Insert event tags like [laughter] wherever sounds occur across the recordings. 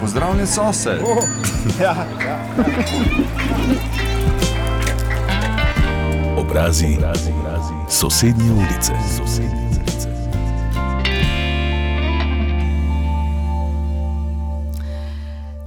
Pozdravljen sosed. Oh, [laughs] ja, ja. Obrazi, obrazi, obrazi. sosednje ulice. Sosednje.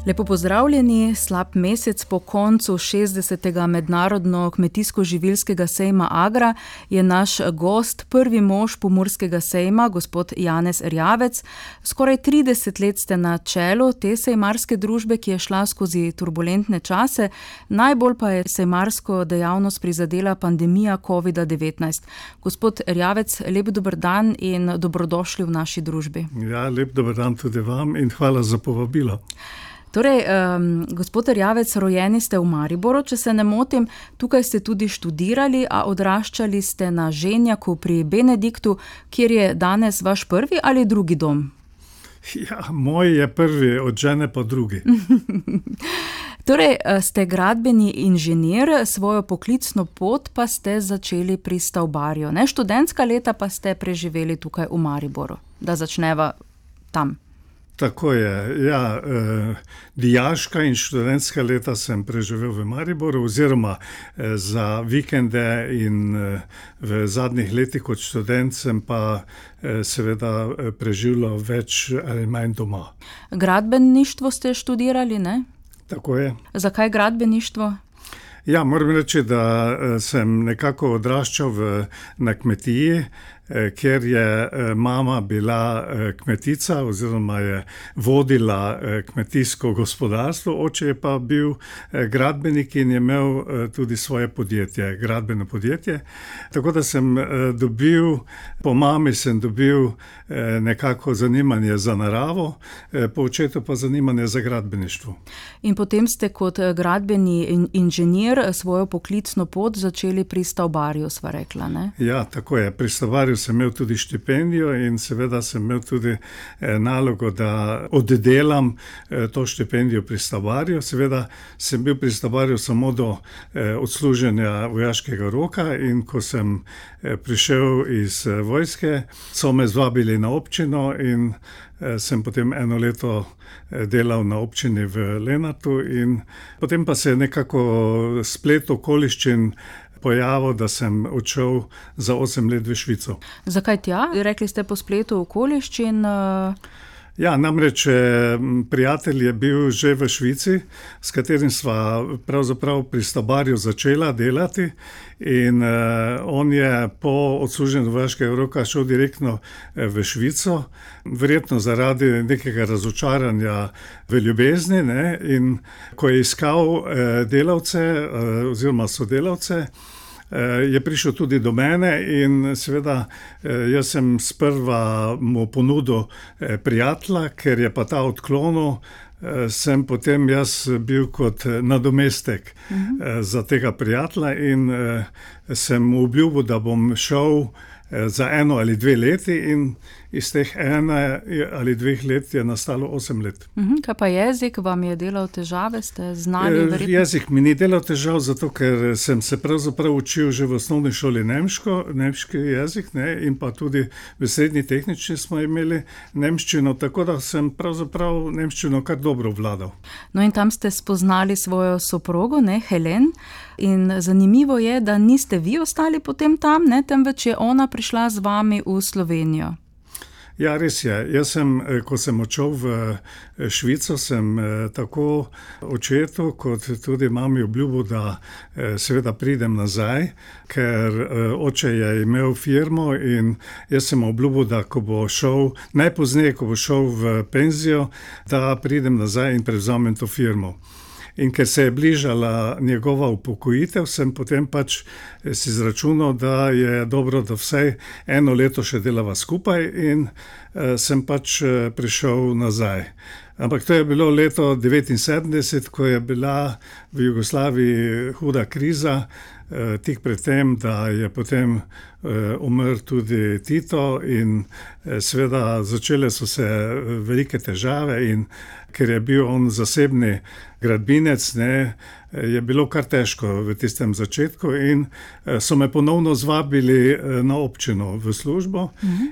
Lepo pozdravljeni, slab mesec po koncu 60. mednarodno kmetijsko-živilskega sejma Agra je naš gost, prvi mož pomorskega sejma, gospod Janez Rjavec. Skoraj 30 let ste na čelu te sejmarske družbe, ki je šla skozi turbulentne čase, najbolj pa je sejmarsko dejavnost prizadela pandemija COVID-19. Gospod Rjavec, lep dober dan in dobrodošli v naši družbi. Ja, lep dober dan tudi vam in hvala za povabilo. Torej, um, gospod Rjavec, rojeni ste v Mariboru, če se ne motim, tukaj ste tudi študirali, a odraščali ste na Ženjaku pri Benediktu, kjer je danes vaš prvi ali drugi dom? [laughs] Ja, moj je prvi, od žene pa drugi. [laughs] torej, eh, ste gradbeni inženir, svojo poklicno pot pa ste začeli pri stavbarju. Ne? Študentska leta pa ste preživeli tukaj v Mariboru, da začneva tam. Tako je. Ja, eh, dijaška in študentska leta sem preživel v Mariboru, oziroma eh, za vikende in eh, v zadnjih letih kot študent sem pa eh, seveda eh, preživel več ali manj doma. Gradbeništvo ste študirali, ne? Tako je. Zakaj gradbeništvo? Ja, moram reči, da eh, sem nekako odraščal v, na kmetiji. Eh, ker je eh, mama bila eh, kmetica oziroma je vodila kmetijsko gospodarstvo, oče je pa bil gradbenik in je imel tudi svoje podjetje, gradbeno podjetje. Tako da sem dobil, po mami sem dobil nekako zanimanje za naravo, po očetu pa zanimanje za gradbeništvo. In potem ste kot gradbeni inženir svojo poklicno pot začeli pri stavbarju, sva rekla. Ne? Ja, tako je. Pri stavbarju Štajerju sem imel tudi štipendijo in seveda sem imel tudi eh, nalogo, da oddelam eh, to štipendijo pri Stavarju. Seveda sem bil pri Stavarju samo do eh, odsluženja vojaškega roka in ko sem prišel iz vojske, so me zvabili na občino in sem potem eno leto delal na občini v Lenatu in potem pa se je nekako splet okoliščin pojavil, da sem odšel za 8 let v Švico. Zakaj tja? Rekli ste po spletu okoliščin. Uh... Ja, namreč eh, prijatelj je bil že v Švici, s katerim sva pravzaprav pri Stabarju začela delati. In uh, on je po odsluženju vojaškega roka šel direktno eh, v Švico, verjetno zaradi nekega razočaranja v ljubezni. Ne? In ko je iskal uh, delavce uh, oziroma sodelavce, Eh, je prišel tudi do mene in seveda eh, jaz sem sprva mu ponudil eh, prijatelja, ker je pa ta odklonil. Sem potem jaz bil kot nadomestek uh mhm. -huh. za tega prijatelja, in sem mu obljubil, da bom šel za eno ali dve leti, in iz teh ene ali dveh let je nastalo osem let. Mhm, kaj pa jezik vam je delal težave, ste znali? E, jezik mi ni delal težav, zato ker sem se pravzaprav učil že v osnovni šoli nemško, nemški jezik ne, in pa tudi v srednji tehnični smo imeli nemščino, tako da sem pravzaprav nemščino kar dobro vladal. No in tam ste spoznali svojo soprogo, ne Helen. In zanimivo je, da niste vi ostali potem tam, ne, temveč je ona prišla z vami v Slovenijo. Ja, res je. Jaz sem, eh, ko sem odšel v eh, Švico, sem eh, tako očetu, kot tudi mami obljubil, da seveda pridem nazaj, ker oče je imel firmo in jaz sem obljubil, da ko bo šel, najpozneje, ko bo šel v penzijo, da pridem nazaj in prevzamem to firmo. In ker se je bližala njegova upokojitev, sem potem pač eh, si izračunal, da je dobro, da vsaj eno leto še delava skupaj, in uh, sem pač uh, prišel nazaj. Ampak to je bilo leto 1979, ko je bila v Jugoslaviji huda kriza. Tik pred tem, da je potem umrl tudi Tito, in seveda začele so se velike težave, in ker je bil on zasebni gradbinec, ne, je bilo kar težko v tistem začetku, in so me ponovno zvabili na občino v službo,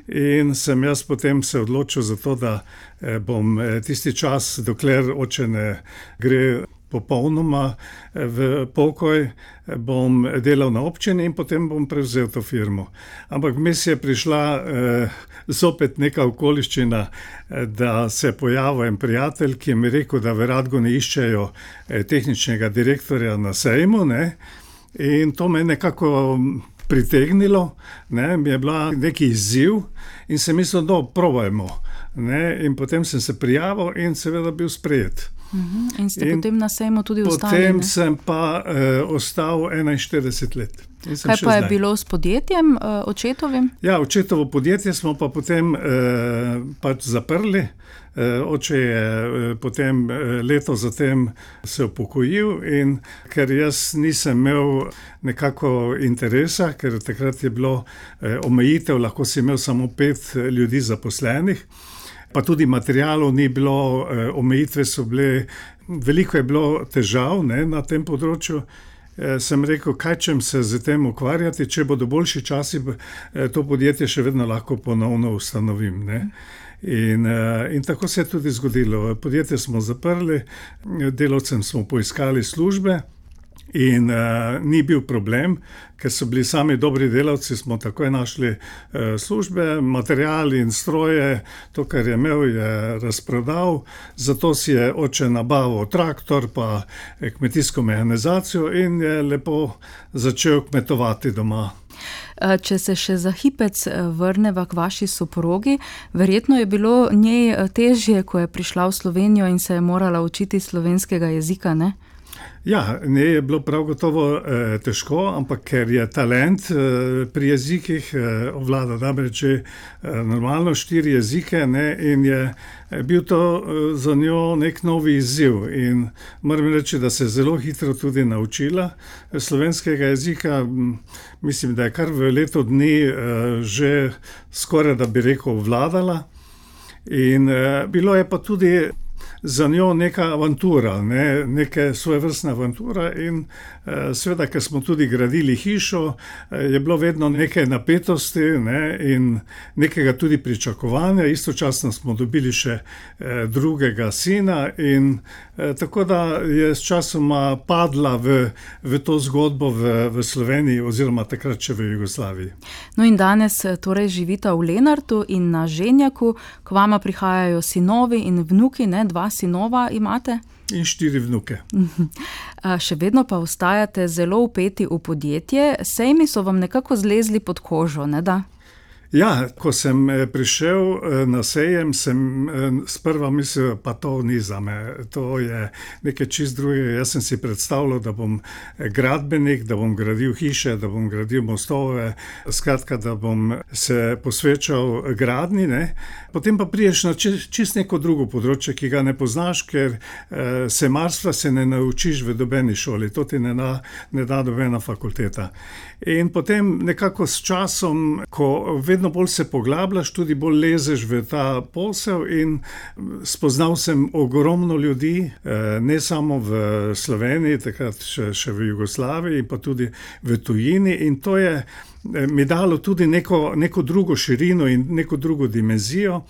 in sem jaz potem se odločil za to, da bom tisti čas, dokler oče ne gre popolnoma v pokoj, bom delal na občini in potem bom prevzel to firmo. Ampak vmes je prišla zopet neka okoliščina, da se je pojavil en prijatelj, ki mi je rekel, da v Radgoni iščejo tehničnega direktorja na sejmu, ne, in to me je nekako pritegnilo, ne, mi je bila neki izziv in sem mislil, no, probajmo, ne, in potem sem se prijavil in seveda bil sprejet. In ste in potem na sejmu tudi ostali? Potem sem pa uh, ostal enainštirideset let. Kaj pa je bilo s podjetjem uh, očetovim? Ja, očetovo podjetje smo pa potem uh, pač zaprli. Oče je potem leto zatem se upokojil in ker jaz nisem imel nekako interesa, ker takrat je bilo omejitev, lahko si imel samo pet ljudi zaposlenih, pa tudi materialov ni bilo, omejitve so bile, veliko je bilo težav, ne, na tem področju. Sem rekel, kaj čem se s tem ukvarjati, če bodo boljši časi, to podjetje še vedno lahko ponovno ustanovim, ne. In, in tako se je tudi zgodilo, podjetje smo zaprli, delavcem smo poiskali službe in ni bil problem, ker so bili sami dobri delavci, smo takoj našli službe, material in stroje, to, kar je imel, je razprodal. Zato si je oče nabavil traktor pa kmetijsko mehanizacijo in je lepo začel kmetovati doma. Če se še za hipec vrneva k vaši soprogi, verjetno je bilo njej težje, ko je prišla v Slovenijo in se je morala učiti slovenskega jezika, ne? Ja, njej je bilo prav gotovo težko, ampak ker je talent pri jezikih, obvlada namreč že normalno štiri jezike, ne, in je bil to za njo neki novi izziv. In moram reči, da se je zelo hitro tudi naučila slovenskega jezika, mislim, da je kar v letu dni že skorajda, bi rekel, obvladala. In bilo je pa tudi za njo neka avantura, ne, neke svojevrstna avantura in seveda, ker smo tudi gradili hišo, je bilo vedno nekaj napetosti, ne, in nekega tudi pričakovanja, istočasno smo dobili še drugega sina in tako da je sčasoma padla v, v to zgodbo v, v Sloveniji oziroma takrat še v Jugoslaviji. No, in danes torej živita v Lenartu in na Ženjaku, k vama prihajajo sinovi in vnuki, ne, dva sinova imate? In štiri vnuke. Še vedno pa ostajate zelo vpeti v podjetje, sejmi so vam nekako zlezli pod kožo, ne da? Ja, ko sem prišel na sejem, sem sprva mislil, pa to ni zame, to je nekaj čisto drugega, jaz sem si predstavljal, da bom gradbenik, da bom gradil hiše, da bom gradil mostove, skratka, da bom se posvečal gradnji, ne. Potem pa prideš na čisto neko drugo področje, ki ga ne poznaš, ker sejmarstva se ne naučiš v nobeni šoli, to ti ne da, ne da nobena fakulteta. In potem nekako s časom, ko vedno bolj se poglabljaš, tudi bolj lezeš v ta posel, in spoznal sem ogromno ljudi, ne samo v Sloveniji, takrat še, še v Jugoslaviji, pa tudi v tujini, in to je mi dalo tudi neko, neko drugo širino in neko drugo dimenzijo.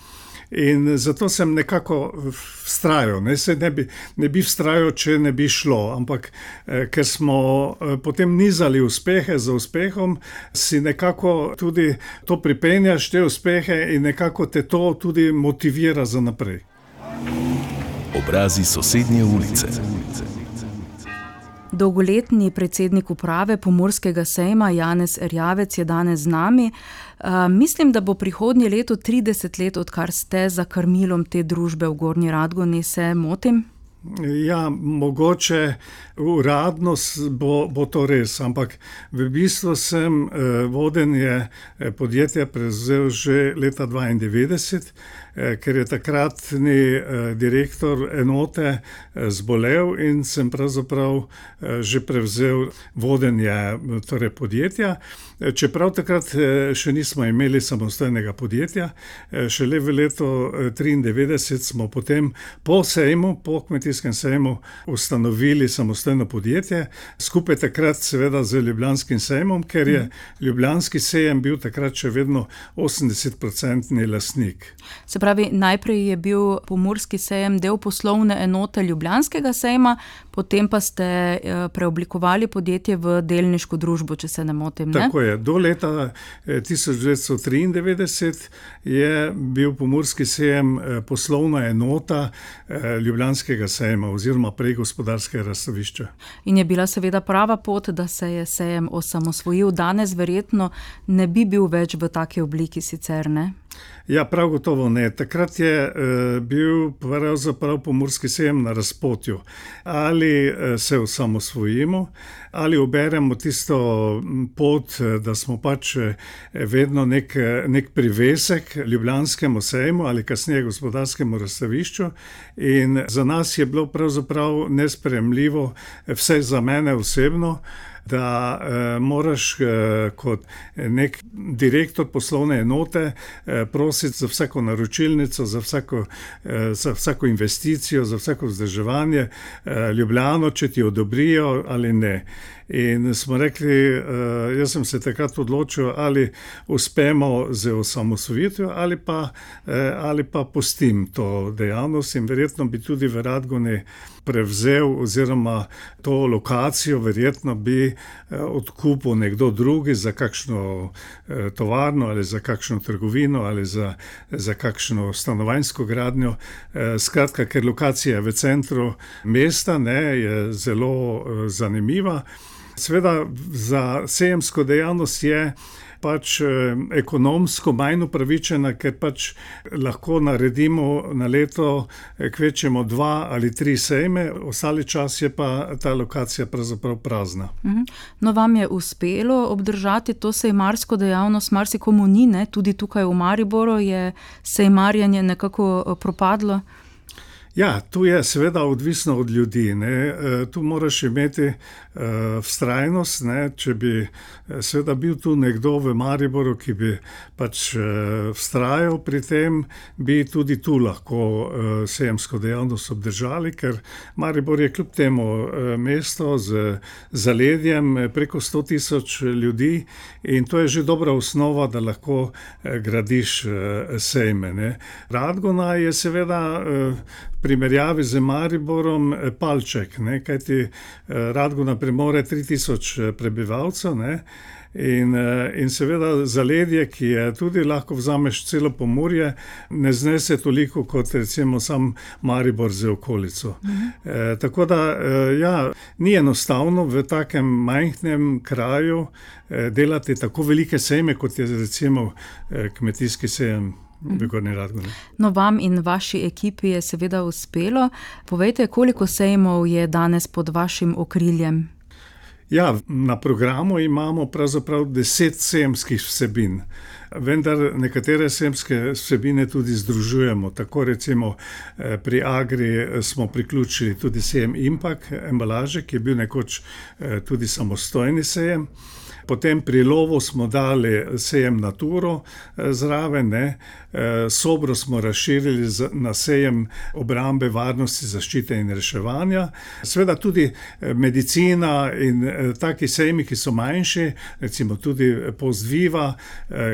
In zato sem nekako vztrajal, ne, saj ne bi, ne bi vztrajal, če ne bi šlo, ampak ker smo potem nizali uspehe za uspehom, si nekako tudi to pripenjaš, te uspehe, in nekako te to tudi motivira za naprej. Obrazi sosednje ulice. Dolgoletni predsednik uprave Pomurskega sejma, Janez Erjavec, je danes z nami. mislim, da bo prihodnje leto trideset let, odkar ste za krmilom te družbe v Gornji Radgoni, se motim? Ja, mogoče uradno bo, bo to res, ampak v bistvu sem eh, vodenje eh, podjetja prevzel že leta 1992, eh, ker je takratni eh, direktor enote eh, zbolel in sem pravzaprav eh, že prevzel vodenje eh, torej podjetja. Eh, čeprav takrat eh, še nismo imeli samostojnega podjetja, eh, šele v letu 1993 smo potem po sejmu, po kmetijskem sejmu ustanovili samostojno podjetje, skupaj takrat seveda z Ljubljanskim sejmom, ker je Ljubljanski sejem bil takrat še vedno 80-odstotni lasnik. Se pravi, najprej je bil pomorski sejem del poslovne enote Ljubljanskega sejma, potem pa ste eh, preoblikovali podjetje v delniško družbo, če se ne motim. Ne? Tako je. Do leta 1993 eh, je bil pomorski sejem eh, poslovna enota Ljubljanskega sejma oziroma prej gospodarske razstavišče. In je bila seveda prava pot, da se je sejem osamosvojil, danes verjetno ne bi bil več v taki obliki sicer ne. Ja, prav gotovo ne. Takrat je uh, bil pravzaprav pomorski sejem na razpotju. Ali uh, se osamosvojimo, ali oberemo tisto pot, da smo pač vedno nek, nek privesek Ljubljanskemu sejmu ali kasneje gospodarskemu razstavišču. In za nas je bilo pravzaprav nespremljivo, vse za mene osebno da eh, moraš eh, kot nek direktor poslovne enote eh, prositi za vsako naročilnico, za vsako, eh, za vsako investicijo, za vsako vzdrževanje eh, Ljubljano, če ti odobrijo ali ne. In smo rekli, uh, jaz sem se takrat odločil, ali uspemo z osamosvojitvijo, ali, uh, ali pa pustim to dejavnost in verjetno bi tudi v Radguni prevzel, oziroma to lokacijo, verjetno bi uh, odkupil nekdo drugi za kakšno uh, tovarno ali za kakšno trgovino ali za, za kakšno stanovanjsko gradnjo. Uh, skratka, ker lokacija je v centru mesta, ne, je zelo uh, zanimiva. Sveda za sejemsko dejavnost je pač eh, ekonomsko manj upravičena, ker pač lahko naredimo na leto eh, kvečemo dva ali tri sejme, ostali čas je pa ta lokacija pravzaprav prazna. Mhm. No, vam je uspelo obdržati to sejmarsko dejavnost, marsikomu ni, ne? tudi tukaj v Mariboru je sejmarjanje nekako eh, propadlo. Ja, tu je seveda odvisno od ljudi. Ne. Tu moraš imeti vztrajnost. Ne. Če bi e, seveda bil tu nekdo v Mariboru, ki bi pač uh, vztrajal pri tem, bi tudi tu lahko sejemsko dejavnost obdržali, ker Maribor je kljub temu mesto z zaledjem preko 100 tisoč ljudi in to je že dobra osnova, da lahko gradiš sejme. Ne. Radgona je seveda. Uh, primerjavi z Mariborom eh, palček, ne, kajti eh, Radguna premore 3000 eh, prebivalcev. Ne, In, in seveda zaledje, ki je tudi lahko vzameš celo pomorje, ne znese toliko kot recimo sam Maribor z okolico. Mhm. E, tako da ja, ni enostavno v takem majhnem kraju e, delati tako velike sejme, kot je recimo e, kmetijski sejem bi ga ne rad govoril. No, vam in vaši ekipi je seveda uspelo. Povejte, koliko sejmov je danes pod vašim okriljem? Ja, na programu imamo pravzaprav deset sejemskih vsebin. Vendar nekatere semske vsebine tudi združujemo. Tako recimo eh, pri Agri smo priključili tudi sejem Impact, embalaže, ki je bil nekoč eh, tudi samostojni sejem. Potem pri lovu smo dali sejem Naturo eh, zraven, ne. Eh, Sobro smo razširili na sejem obrambe, varnosti, zaščite in reševanja. Sveda tudi eh, medicina in taki sejmi, ki so manjši, recimo tudi pozdviva,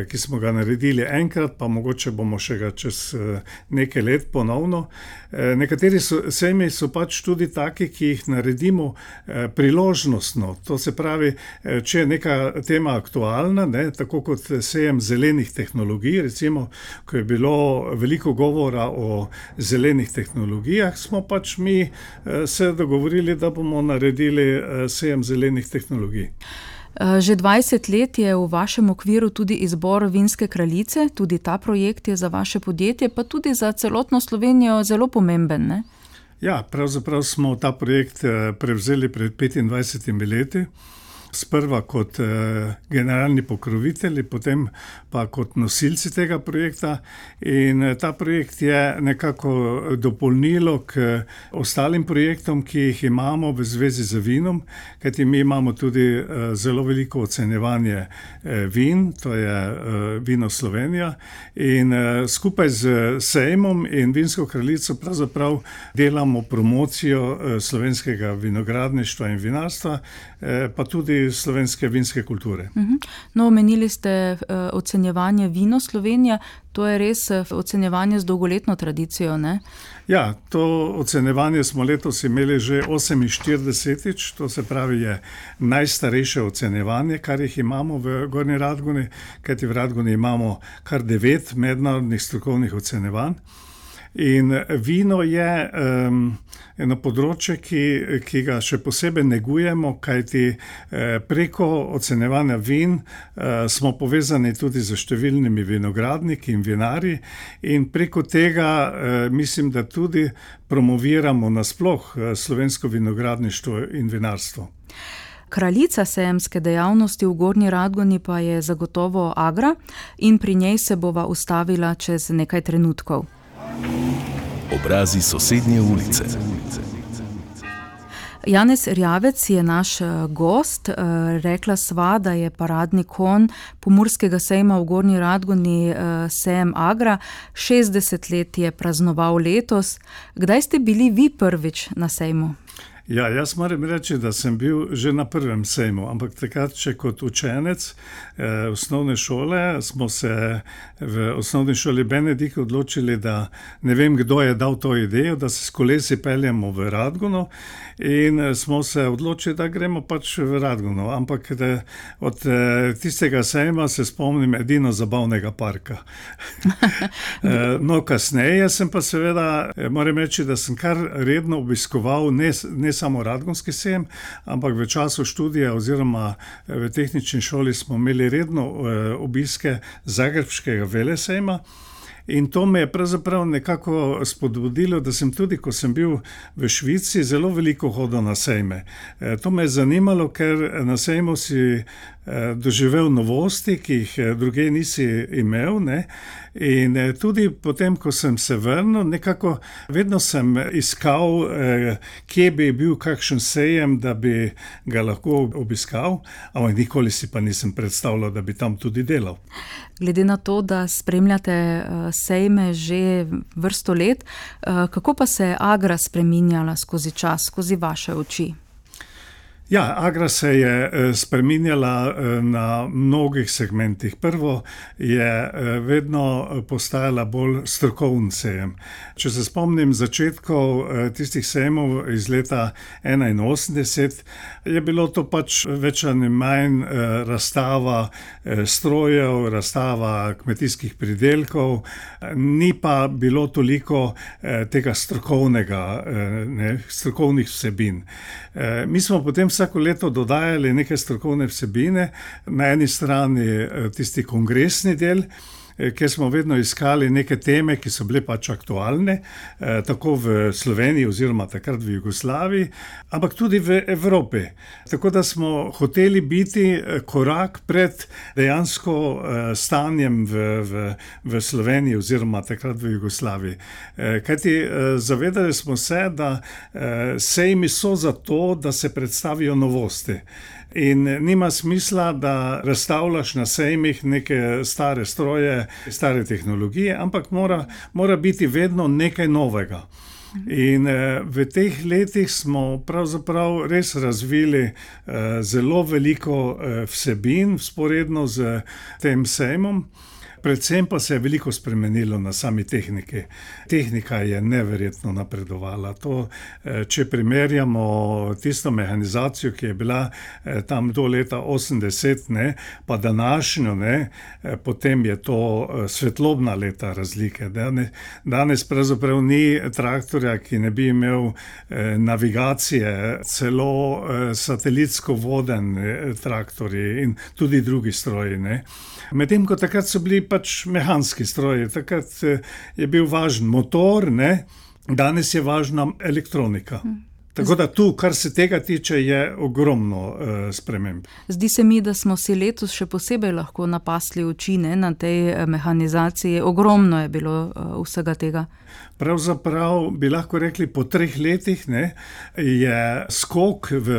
ki smo ga naredili enkrat, pa mogoče bomo še ga čez nekaj let ponovno. Nekateri sejmi so pač tudi taki, ki jih naredimo priložnostno. To se pravi, če je neka tema aktualna, ne, tako kot sejem zelenih tehnologij. Recimo, ko je bilo veliko govora o zelenih tehnologijah, smo pač mi eh, se dogovorili, da bomo naredili eh, sejem zelenih tehnologij. Eh, že 20 let je v vašem okviru tudi izbor Vinske kraljice, tudi ta projekt je za vaše podjetje, pa tudi za celotno Slovenijo zelo pomemben. Ne? Ja, pravzaprav smo ta projekt prevzeli pred 25 leti sprva kot eh, generalni pokrovitelji, potem pa kot nosilci tega projekta. In eh, ta projekt je nekako dopolnilo k ostalim projektom, ki jih imamo v zvezi z vinom, kajti mi imamo tudi eh, zelo veliko ocenjevanje vin, to je vino Slovenija. In skupaj z Sejmom in Vinsko kraljico pravzaprav delamo promocijo slovenskega vinogradništva in vinarstva, pa tudi slovenske vinske kulture. Mhm. No, omenili ste uh, ocenjevanje vino Slovenije, to je res uh, ocenjevanje z dolgoletno tradicijo. Ne? Ja, to ocenjevanje smo letos imeli že 48-tič, to se pravi, je najstarejše ocenjevanje, kar jih imamo v Gorni Radguni, kajti v Radguni imamo kar devet mednarodnih strokovnih ocenjevanj. In vino je um, eno področje, ki, ki ga še posebej negujemo, kajti eh, preko ocenevanja vin eh, smo povezani tudi z številnimi vinogradniki in vinari, in preko tega eh, mislim, da tudi promoviramo nasploh eh, slovensko vinogradništvo in vinarstvo. Kraljica sejemske dejavnosti v Gornji Radgoni pa je zagotovo Agra in pri njej se bova ustavila čez nekaj trenutkov. Obrazi sosednje ulice. Janez Rjavec je naš eh, gost. Eh, rekla sva, da je paradni kon pomorskega sejma v Gornji Radguni eh, sejem Agra. 60 let je praznoval letos. Kdaj ste bili vi prvič na sejmu? Ja, jaz moram reči, da sem bil že na prvem sejmu, ampak takrat, če kot učenec eh, osnovne šole, smo se v osnovni šoli Benedik odločili, da ne vem, kdo je dal to idejo, da se s kolesi peljemo v Radgono in eh, smo se odločili, da gremo pač v Radgono. Ampak da, eh, od eh, tistega sejma se spomnim edino zabavnega parka. [laughs] eh, no, kasneje sem pa seveda, eh, moram reči, da sem kar redno obiskoval ne, ne samo Radgonski sejem, ampak v času študija oziroma eh, v tehnični šoli smo imeli redno eh, obiske Zagrebskega velesejma. In to me je pravzaprav nekako spodbudilo, da sem tudi, ko sem bil v Švici, zelo veliko hodil na sejme. E, to me je zanimalo, ker na sejmu si doživel novosti, ki jih e, druge nisi imel. Ne? In tudi potem, ko sem se vrnil, nekako vedno sem iskal, kje bi bil kakšen sejem, da bi ga lahko obiskal, ampak nikoli si pa nisem predstavljal, da bi tam tudi delal. Glede na to, da spremljate sejme že vrsto let, kako pa se je Agra spreminjala skozi čas, skozi vaše oči? Ja, Agra se je eh, spremenjala eh, na mnogih segmentih. Prvo je eh, vedno postajala bolj strokovni sejem. Če se spomnim začetkov tistih sejmov iz leta 1981, je bilo to pač več ali manj razstava strojev, razstava kmetijskih pridelkov, ni pa bilo toliko tega strokovnega, ne, strokovnih vsebin. Mi smo potem vsako leto dodajali neke strokovne vsebine, na eni strani eh, tisti kongresni del. Eh, Ker smo vedno iskali neke teme, ki so bile pač aktualne, eh, tako v Sloveniji, oziroma takrat v Jugoslaviji, ampak tudi v Evropi. Tako da smo hoteli biti korak pred dejansko stanjem v, v, v Sloveniji, oziroma takrat v Jugoslaviji. Kajti zavedali smo se, da sejmi so zato, da se predstavijo novosti. In nima smisla, da razstavljaš na sejmih neke stare stroje, stare tehnologije, ampak mora, mora biti vedno nekaj novega. In eh, v teh letih smo pravzaprav res razvili eh, zelo veliko eh, vsebin, sporedno z tem sejmom. Predvsem pa se je veliko spremenilo na sami tehniki. Tehnika je neverjetno napredovala. To, eh, če primerjamo tisto mehanizacijo, ki je bila eh, tam do leta 80, ne, pa današnjo, ne, eh, potem je to svetlobna leta razlike. Danes pravzaprav ni traktorja, ki ne bi imel navigacije, celo satelitsko voden traktorji in tudi drugi stroji. Medtem ko takrat so bili pač mehanski stroji, takrat eh, je bil važen motor, ne? danes je važna elektronika. Hmm. Tako da tu, kar se tega tiče, je ogromno uh, sprememb. Zdi se mi, da smo si letos še posebej lahko napasli oči ne, na tej eh, mehanizaciji. Ogromno je bilo uh, vsega tega. Pravzaprav bi lahko rekli, po treh letih ne, je skok v,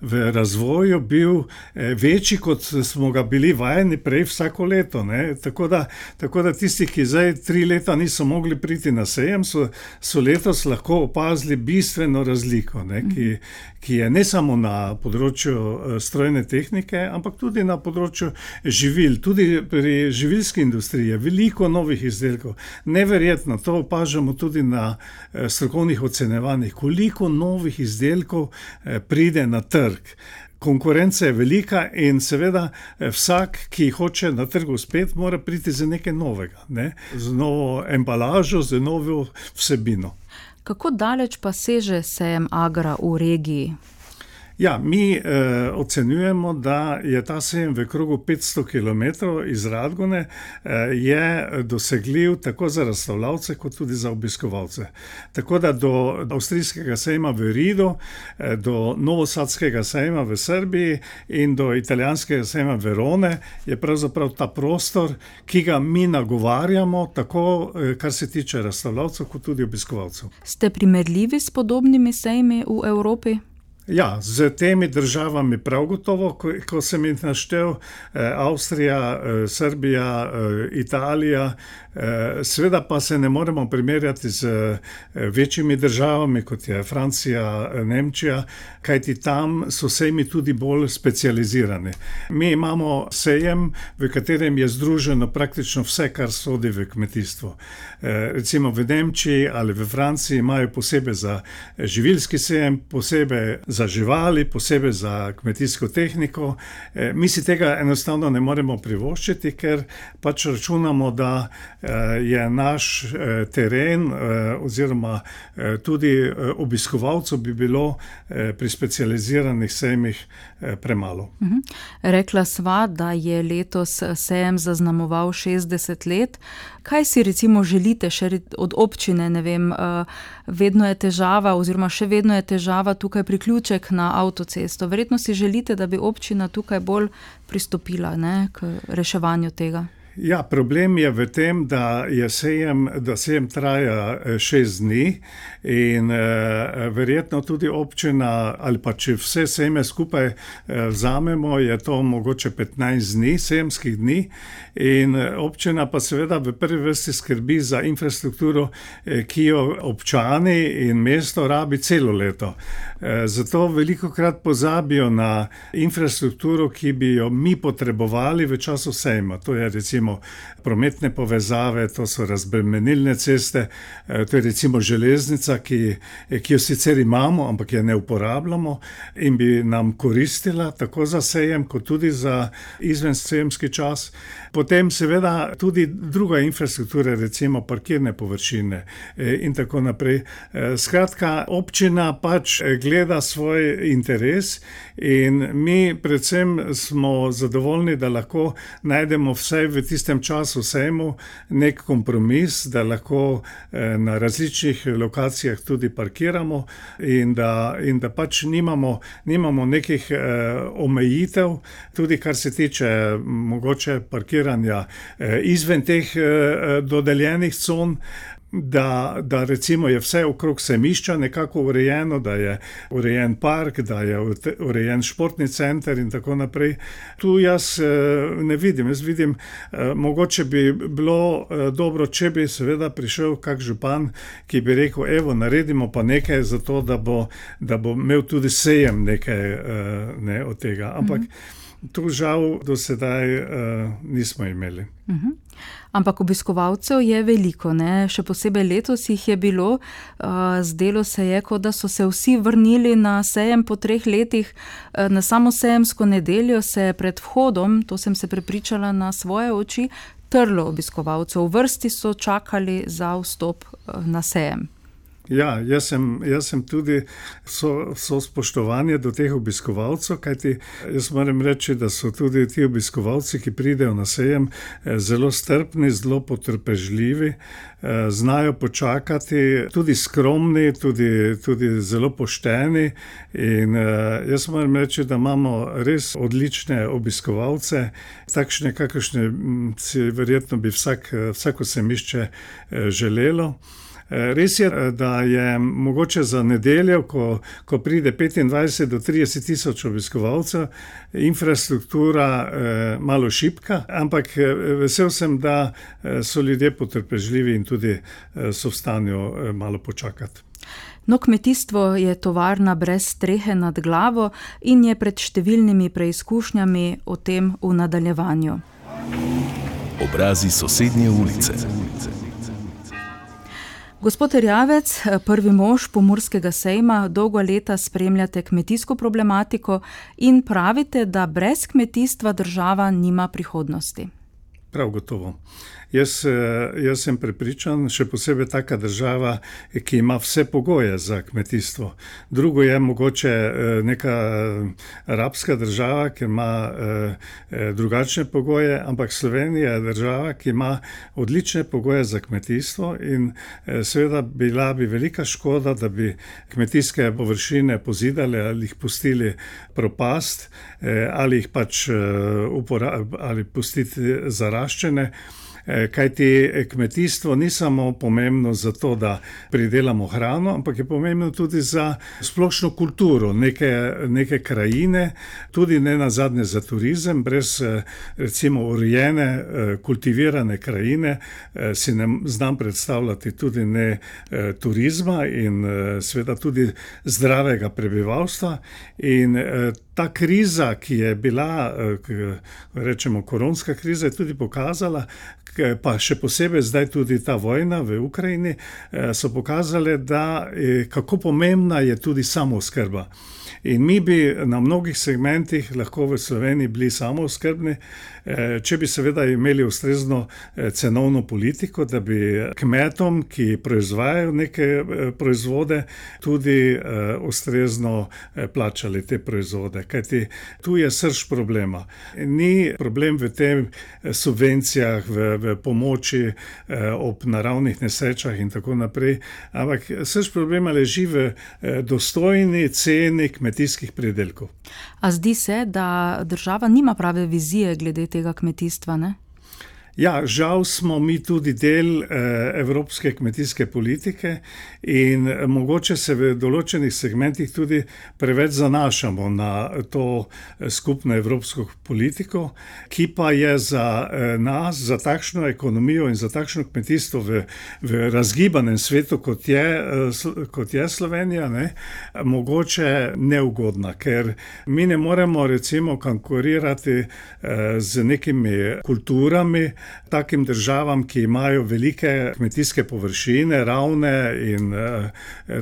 v razvoju bil eh, večji, kot smo ga bili vajeni prej vsako leto. Tako da, tako da tisti, ki zdaj tri leta niso mogli priti na sejem, so, so letos lahko opazili bistveno razliko, ne, ki, ki je ne samo na področju eh, strojne tehnike, ampak tudi na področju živil. Tudi pri živilski industriji je veliko novih izdelkov. Neverjetno, to opažamo tudi na eh, strokovnih ocenevanjih, koliko novih izdelkov eh, pride na trg. Konkurenca je velika in seveda eh, vsak, ki hoče na trgu spet, mora priti za nekaj novega, ne? z novo embalažo, z novo vsebino. Kako daleč pa seže sejem Agra v regiji? Ja, mi eh, ocenjujemo, da je ta sejem v krogu 500 km iz Radgone eh, dosegljiv tako za razstavljavce, kot tudi za obiskovalce. Tako da do avstrijskega sejma v Ridu, eh, do novosadskega sejma v Srbiji in do italijanskega sejma Verone je pravzaprav ta prostor, ki ga mi nagovarjamo, tako eh, kar se tiče razstavljavcev, kot tudi obiskovalcev. Ste primerljivi s podobnimi sejmi v Evropi? Ja, z temi državami prav gotovo, ko, ko sem jih naštel, eh, Avstrija, eh, Srbija, eh, Italija, eh, sveda pa se ne moremo primerjati z eh, večjimi državami, kot je Francija, eh, Nemčija, kajti tam so sejmi tudi bolj specializirani. Mi imamo sejem, v katerem je združeno praktično vse, kar sodi v kmetijstvo. Eh, recimo v Nemčiji ali v Franciji imajo posebej za živilski sejem, posebej za živali, posebej za kmetijsko tehniko. Mi si tega enostavno ne moremo privoščiti, ker pač računamo, da je naš e, teren oziroma tudi obiskovalcev bi bilo pri specializiranih sejmih premalo. Mhm. Rekla sva, da je letos sejem zaznamoval 60 let. Kaj si recimo želite še od občine? Vem, vedno je težava, oziroma še vedno je težava tukaj priključek na avtocesto. Verjetno si želite, da bi občina tukaj bolj pristopila ne, k reševanju tega. Ja, problem je v tem, da je sejem, da sejem traja eh, šest dni in e, verjetno tudi občina, ali pa če vse sejme skupaj e, vzamemo, je to mogoče 15 dni, sejemskih dni. In občina pa seveda v prvi vrsti skrbi za infrastrukturo, e, ki jo občani in mesto rabi celo leto. E, zato veliko krat pozabijo na infrastrukturo, ki bi jo mi potrebovali v času sejma. To je recimo recimo prometne povezave, to so razbremenilne ceste, eh, to je recimo železnica, ki, ki jo sicer imamo, ampak jo ne uporabljamo in bi nam koristila tako za sejem, kot tudi za izvensejemski čas. Potem seveda tudi druga infrastruktura, recimo parkirne površine eh, in tako naprej. Eh, skratka, občina pač gleda svoj interes in mi predvsem smo zadovoljni, da lahko najdemo vse v tistem času sejmu nek kompromis, da lahko eh, na različnih lokacijah tudi parkiramo in da, in da pač nimamo, nimamo nekih eh, omejitev, tudi kar se tiče mogoče parkiranja eh, izven teh dodeljenih con da, da recimo je vse okrog semišča nekako urejeno, da je urejen park, da je urejen športni center in tako naprej. Tu jaz eh, ne vidim, jaz vidim, eh, mogoče bi bilo eh, dobro, če bi seveda prišel kak župan, ki bi rekel, evo, naredimo pa nekaj za to, da bo, da bo imel tudi sejem nekaj ne, od tega. Ampak mm -hmm. Tu žal do sedaj uh, nismo imeli. Mm -hmm. Ampak obiskovalcev je veliko, ne? še posebej letos jih je bilo. Zdelo se je, kot da so se vsi vrnili na sejem po treh letih. Na samo sejemsko nedeljo se je pred vhodom, to sem se prepričala na svoje oči, trlo obiskovalcev. V vrsti so čakali za vstop na sejem. Ja, jaz sem, jaz sem tudi so, so spoštovanje do teh obiskovalcev, kajti jaz moram reči, da so tudi ti obiskovalci, ki pridejo na sejem, eh, zelo strpni, zelo potrpežljivi, eh, znajo počakati, tudi skromni, tudi, tudi zelo pošteni. In eh, jaz moram reči, da imamo res odlične obiskovalce, takšne, kakršne mm, si verjetno bi vsak, vsako semišče želelo. Eh, res je, eh, da je mogoče za nedeljo, ko, ko pride 25 do 30 tisoč obiskovalcev, infrastruktura eh, malo šipka, ampak vesel sem, da so ljudje potrpežljivi in tudi so v stanju malo počakati. No, kmetijstvo je tovarna brez strehe nad glavo in je pred številnimi preizkušnjami o tem v nadaljevanju. Obrazi sosednje ulice. Gospod Rjavec, prvi mož pomorskega sejma, dolgo leta spremljate kmetijsko problematiko in pravite, da brez kmetijstva država nima prihodnosti. Prav gotovo. Jaz, eh, jaz sem prepričan, še posebej taka država, ki ima vse pogoje za kmetijstvo. Drugo je mogoče eh, neka eh, arabska država, ki ima drugačne pogoje, ampak Slovenija je država, ki ima odlične pogoje za kmetijstvo in seveda bila bi velika škoda, da bi kmetijske površine pozidali ali jih pustili propast ali jih pač uporabiti ali pustiti zaraščene. Eh, kajti eh, kmetijstvo ni samo pomembno za to, da pridelamo hrano, ampak je pomembno tudi za splošno kulturo neke, neke krajine, tudi ne na zadnje za turizem. Brez eh, recimo urejene, kultivirane krajine si ne znam predstavljati tudi ne turizma in seveda tudi zdravega prebivalstva. In ta kriza, ki je bila, rečemo, koronska kriza, je tudi pokazala, pa še posebej zdaj tudi ta vojna v Ukrajini, eh, so pokazale, da je, kako pomembna je tudi samo skrba. In mi bi na mnogih segmentih lahko v Sloveniji bili samo skrbni, eh, če bi seveda imeli ustrezno eh, cenovno politiko, da bi kmetom, ki proizvajajo neke proizvode, tudi ustrezno plačali te proizvode. Kajti tu je srč problema. Ni problem v tem subvencijah, v, v pomoči eh, ob naravnih nesrečah in tako naprej. Ampak srč problema leži v eh, dostojni ceni kmetijskih pridelkov. A zdi se, da država nima prave vizije glede tega kmetijstva? Ne? Ja, žal smo mi tudi del eh, evropske kmetijske politike in eh, mogoče se v določenih segmentih tudi preveč zanašamo na to eh, skupno evropsko politiko, ki pa je za nas, za takšno ekonomijo in za takšno kmetijstvo v, v razgibanem svetu, kot je, kot je Slovenija, ne, mogoče neugodna, ker mi ne moremo recimo konkurirati z nekimi kulturami, takim državam, ki imajo velike kmetijske površine, ravne in eh,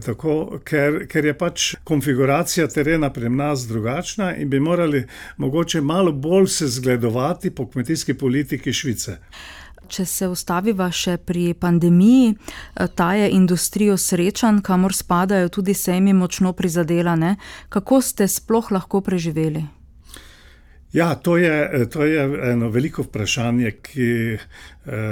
tako, ker, ker je pač konfiguracija terena pri nas drugačna in bi morali mogoče malo bolj se zgledovati po kmetijski politiki Švice. Če se ustaviva še pri pandemiji, eh, ta je industrijo srečan, kamor spadajo tudi sejmi močno prizadelane. Kako ste sploh lahko preživeli? Ja, to je, to je eno veliko vprašanje, ki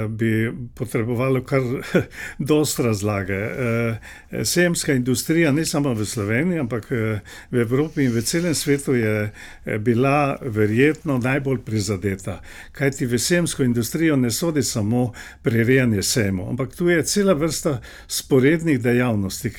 bi potrebovalo kar [laughs] dosta razlage. Eh, sejemska industrija, ne samo v Sloveniji, ampak eh, v Evropi in v celem svetu je bila verjetno najbolj prizadeta. Kajti v sejemsko industrijo ne sodi samo prirejanje sejmov, ampak tu je cela vrsta sporednih dejavnosti.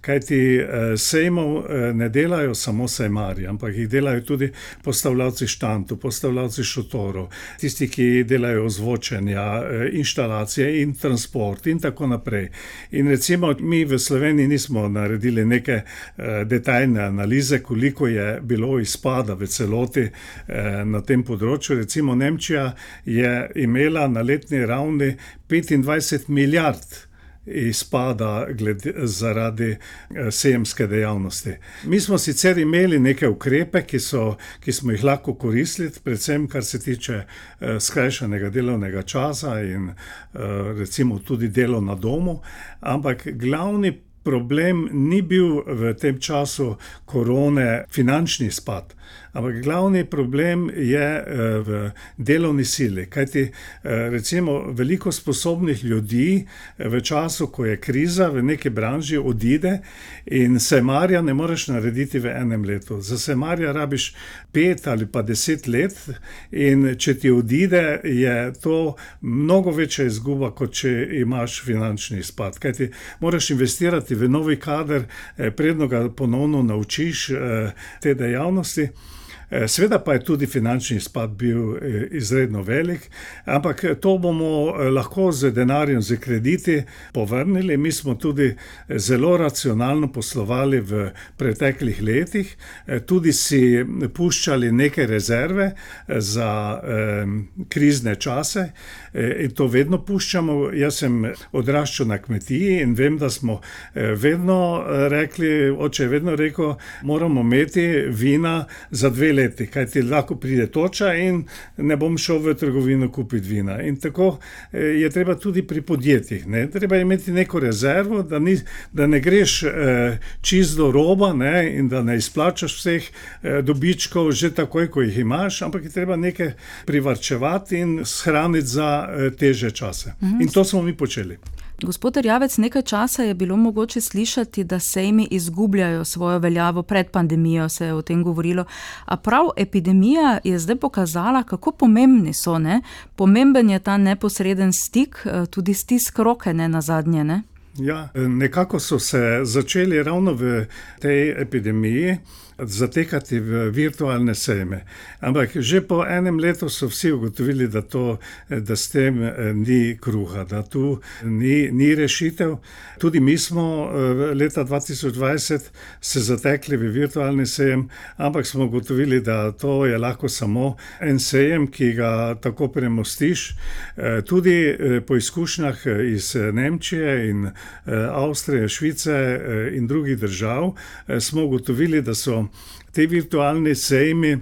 Kajti sejmov ne delajo samo sejmarji, ampak jih delajo tudi postavljavci štantu, postavljavci šotorov, tisti, ki delajo ozvočenja, Eh, inštalacije in transport in tako naprej. In recimo mi v Sloveniji nismo naredili neke eh, detaljne analize, koliko je bilo izpada v celoti eh, na tem področju. Recimo Nemčija je imela na letni ravni 25 milijard izpada glede, zaradi eh, sejemske dejavnosti. Mi smo sicer imeli neke ukrepe, ki, so, ki smo jih lahko koristili, predvsem kar se tiče eh, skrajšanega delovnega časa in eh, recimo tudi delo na domu, ampak glavni problem ni bil v tem času korone finančni spad. Ampak glavni problem je v delovni sili. Kajti, recimo, veliko sposobnih ljudi v času, ko je kriza v neki branži, odide in semarja ne moreš narediti v enem letu. Za semarja rabiš pet ali pa deset let, in če ti odide, je to mnogo večja izguba, kot če imaš finančni izpad. Kajti, moraš investirati v novi kader, preden ga ponovno naučiš te dejavnosti. Seveda pa je tudi finančni izpad bil izredno velik, ampak to bomo lahko z denarjem, s krediti povrnili. Mi smo tudi zelo racionalno poslovali v preteklih letih, tudi si puščali neke rezerve za krizne čase, in to vedno puščamo. Jaz sem odraščal na kmetiji in vem, da smo vedno rekli, oče je vedno rekel: "Moramo imeti vina za dve leti." Kajti lahko pride toča in ne bom šel v trgovino kupit vina. In tako je treba tudi pri podjetjih, ne. Treba imeti neko rezervo, da ni, da ne greš čisto do roba, ne, in da ne izplačaš vseh dobičkov že takoj, ko jih imaš, ampak je treba nekaj privarčevati in shraniti za težje čase. In to smo mi počeli. Gospod Erjavec, nekaj časa je bilo mogoče slišati, da sejmi izgubljajo svojo veljavo, pred pandemijo se je o tem govorilo. A prav epidemija je zdaj pokazala, kako pomembni so, ne. Pomemben je ta neposreden stik, tudi stisk roke nenazadnje, ne. Ja, nekako so se začeli ravno v tej epidemiji zatekati v virtualne sejme. Ampak že po enem letu so vsi ugotovili, da to, da s tem ni kruha, da tu ni, ni rešitev. Tudi mi smo leta dva tisoč dvajset se zatekli v virtualni sejem, ampak smo ugotovili, da to je lahko samo en sejem, ki ga tako premostiš. Tudi po izkušnjah iz Nemčije in Avstrije, Švice in drugih držav smo ugotovili, da so ti virtualni sejmi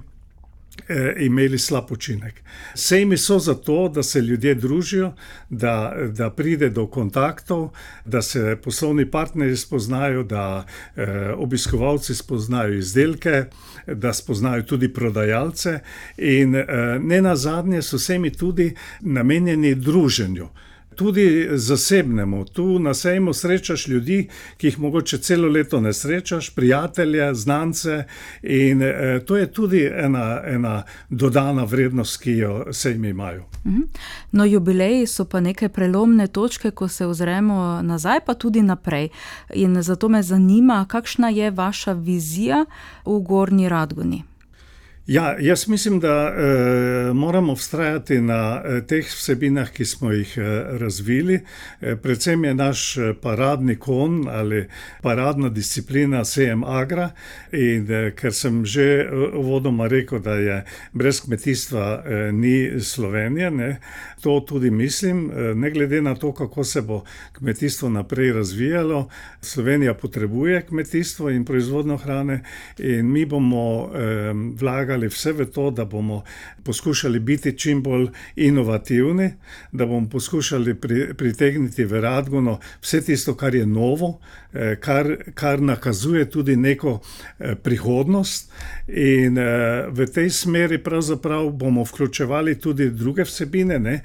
imeli slab učinek. Sejmi so zato, da se ljudje družijo, da, da pride do kontaktov, da se poslovni partnerji spoznajo, da obiskovalci spoznajo izdelke, da spoznajo tudi prodajalce in nenazadnje so sejmi tudi namenjeni druženju. Tudi zasebnemu. Tu na sejmu srečaš ljudi, ki jih mogoče celo leto ne srečaš, prijatelje, znance, in to je tudi ena, ena dodana vrednost, ki jo sejmi imajo. No, jubileji so pa neke prelomne točke, ko se ozremo nazaj, pa tudi naprej. In zato me zanima, kakšna je vaša vizija v Gornji Radgoni? Ja, jaz mislim, da moramo vztrajati na teh vsebinah, ki smo jih razvili. predvsem je naš paradni konj ali paradna disciplina sejem Agra, in ker sem že uvodoma rekel, da je brez kmetijstva ni Slovenije, ne, to tudi mislim. ne glede na to, kako se bo kmetijstvo naprej razvijalo, Slovenija potrebuje kmetijstvo in proizvodnjo hrane in mi bomo vlagali vse v to, da bomo poskušali biti čim bolj inovativni, da bomo poskušali pritegniti v Radgono vse tisto, kar je novo, kar, kar nakazuje tudi neko prihodnost. In v tej smeri pravzaprav bomo vključevali tudi druge vsebine, ne,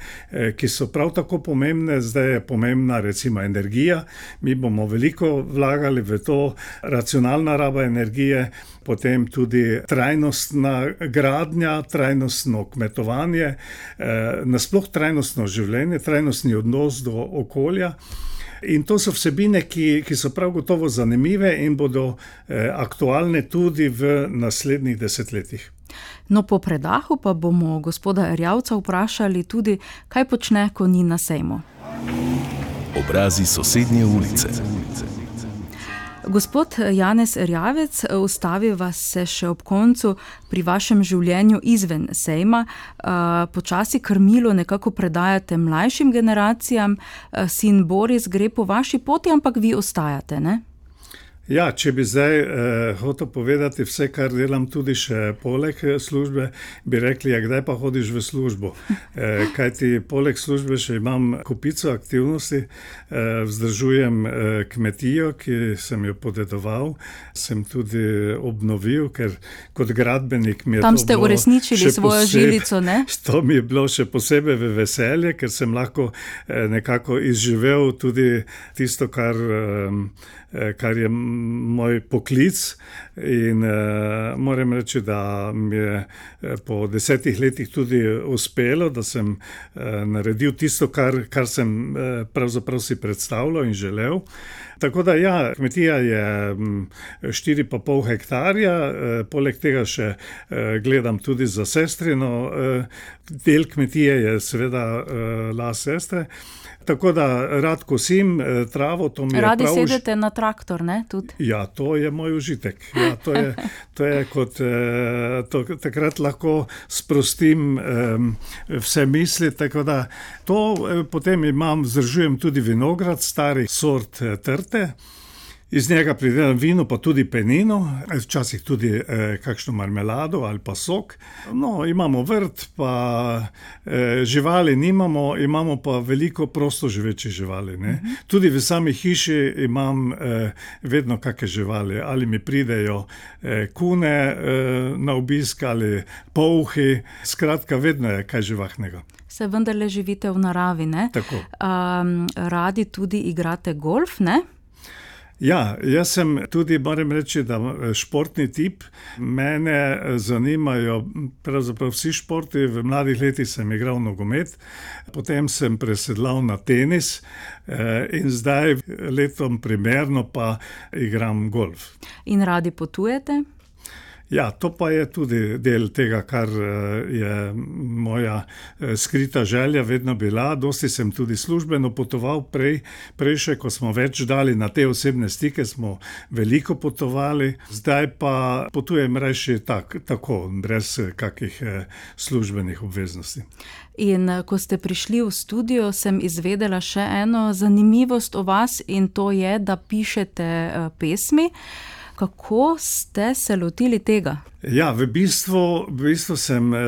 ki so prav tako pomembne. Zdaj je pomembna recimo energija. Mi bomo veliko vlagali v to, racionalna raba energije, potem tudi trajnostna gradnja, trajnostno kmetovanje, nasploh trajnostno življenje, trajnostni odnos do okolja. In to so vsebine, ki, ki so prav gotovo zanimive in bodo aktualne tudi v naslednjih desetletjih. No, po predahu pa bomo gospoda Erjavca vprašali tudi, kaj počne, ko ni na sejmu. Obrazi sosednje ulice. Gospod Janez Erjavec, ustaviva se še ob koncu pri vašem življenju izven sejma. počasi krmilo nekako predajate mlajšim generacijam, sin Boris gre po vaši poti, ampak vi ostajate, ne? Ja, če bi zdaj eh, hotel povedati vse, kar delam, tudi še poleg eh, službe, bi rekli, ja, kdaj pa hodiš v službo. [laughs] Eh, Kaj ti poleg službe še imam kupico aktivnosti, eh, vzdržujem eh, kmetijo, ki sem jo podedoval, sem tudi obnovil, ker kot gradbenik mi je Tam ste uresničili svojo posebej- žilico, ne? [laughs] To mi je bilo še posebej v veselje, ker sem lahko eh, nekako izživel tudi tisto, kar, eh, kar je moj poklic. In uh, moram reči, da mi je eh, po desetih letih tudi uspelo, da sem uh, naredil tisto, kar, kar sem uh, pravzaprav si predstavljal in želel. Tako da, ja, kmetija je mm, 4,5 hektarja, eh, poleg tega še eh, gledam tudi za sestrino. eh, Del kmetije je seveda eh, las sestre. Tako da rad kosim eh, travo, to mi je Radi prav. sedete na traktor, ne? Tudi. Ja, to je moj užitek. Ja, to, je, to je kot eh, to, takrat lahko sprostim eh, vse misli. tako Da, to potem imam, vzdržujem tudi vinograd, starih sort trte. Iz njega pridelam vino, pa tudi penino, včasih tudi eh, kakšno marmelado ali pa sok. No, imamo vrt, pa eh, živali nimamo, imamo pa veliko prosto živečih živali. Ne? Tudi v sami hiši imam eh, vedno kakšne živali. Ali mi pridejo eh, kune eh, na obisk ali polhi, skratka, vedno je kaj živahnega. Se vendarle živite v naravi, ne? Tako. Um, radi tudi igrate golf, ne? Ja, jaz sem tudi, moram reči, da eh, športni tip. Mene eh, zanimajo pravzaprav vsi športi. V mladih letih sem igral nogomet, potem sem presedlal na tenis eh, in zdaj letom primerno pa igram golf. In radi potujete? Ja, to pa je tudi del tega, kar eh, je moja eh, skrita želja vedno bila. Dosti sem tudi službeno potoval, prej, prej še, ko smo več dali na te osebne stike, smo veliko potovali, zdaj pa potujem reči tak, tako, brez eh, kakih službenih obveznosti. In ko ste prišli v studio, sem izvedela še eno zanimivost o vas in to je, da pišete pesmi. Kako ste se lotili tega? Ja, v bistvu, v bistvu sem eh,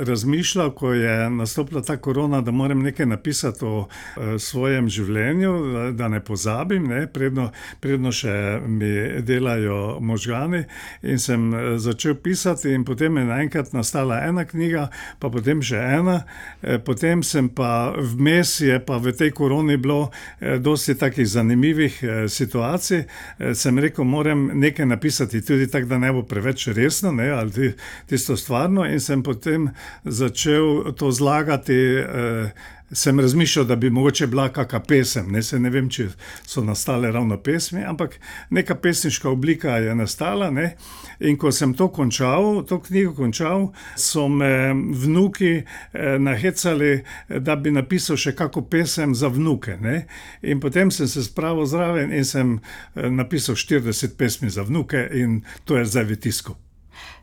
razmišljal, ko je nastopila ta korona, da moram nekaj napisati o eh, svojem življenju, da, da ne pozabim, ne, predno, predno še mi delajo možgani. In sem eh, začel pisati, in potem je naenkrat nastala ena knjiga, pa potem še ena. Eh, potem sem pa vmes, je pa v tej koroni bilo eh, dosti takih zanimivih eh, situacij. Eh, sem rekel, moram nekaj napisati, tudi tako, da ne bo preveč resno ne, ali ti, tisto stvarno, in sem potem začel to zlagati. Eh, Sem razmišljal, da bi mogoče bila kakšna pesem. Ne, se ne vem, če so nastale ravno pesmi, ampak neka pesniška oblika je nastala. Ne. In ko sem to končal, to knjigo končal, so me vnuki eh, nahecali, da bi napisal še kako pesem za vnuke. Ne. In potem sem se spravil zraven in sem eh, napisal 40 pesmi za vnuke, in to je zdaj v tisku.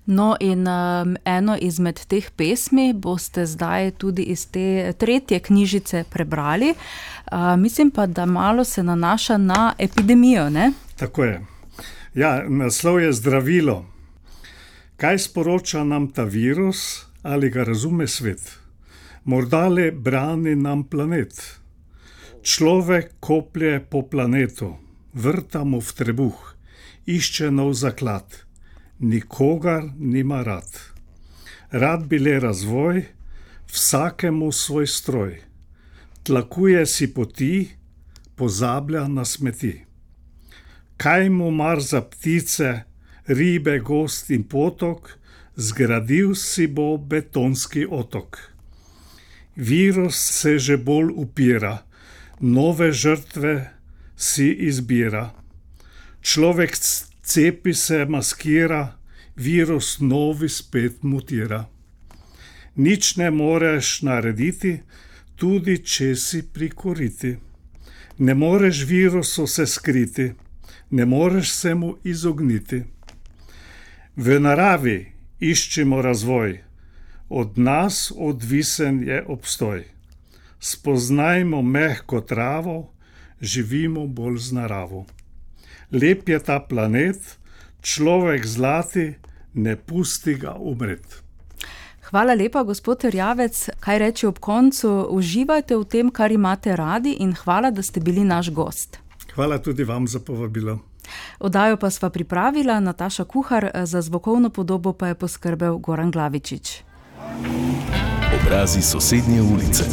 No, in um, eno izmed teh pesmi boste zdaj tudi iz te tretje knjižice prebrali. Uh, mislim pa, da malo se nanaša na epidemijo. Ne? Tako je. Ja, naslov je zdravilo. Kaj sporoča nam ta virus, ali ga razume svet? Morda le brani nam planet. Človek koplje po planetu, vrtamo v trebuh, išče nov zaklad nikogar nima rad. Rad bi le razvoj, vsakemu svoj stroj, tlakuje si poti, pozablja na smeti. Kaj mu mar za ptice, ribe, gost in potok, zgradil si bo betonski otok. Virus se že bolj upira, nove žrtve si izbira. Človek cepi se, maskira, virus novi spet mutira. Nič ne moreš narediti, tudi če si prikoriti. Ne moreš virusu se skriti, ne moreš se mu izogniti. V naravi iščemo razvoj, od nas odvisen je obstoj. Spoznajmo mehko travo, živimo bolj z naravo. Lep je ta planet, človek zlati, ne pusti ga umret. Hvala lepa, gospod Rjavec. Kaj reči ob koncu? Uživajte v tem, kar imate radi, in hvala, da ste bili naš gost. Hvala tudi vam za povabilo. Odajo pa sva pripravila Nataša Kuhar, za zvokovno podobo pa je poskrbel Goran Glavičič. Obrazi sosednje ulice.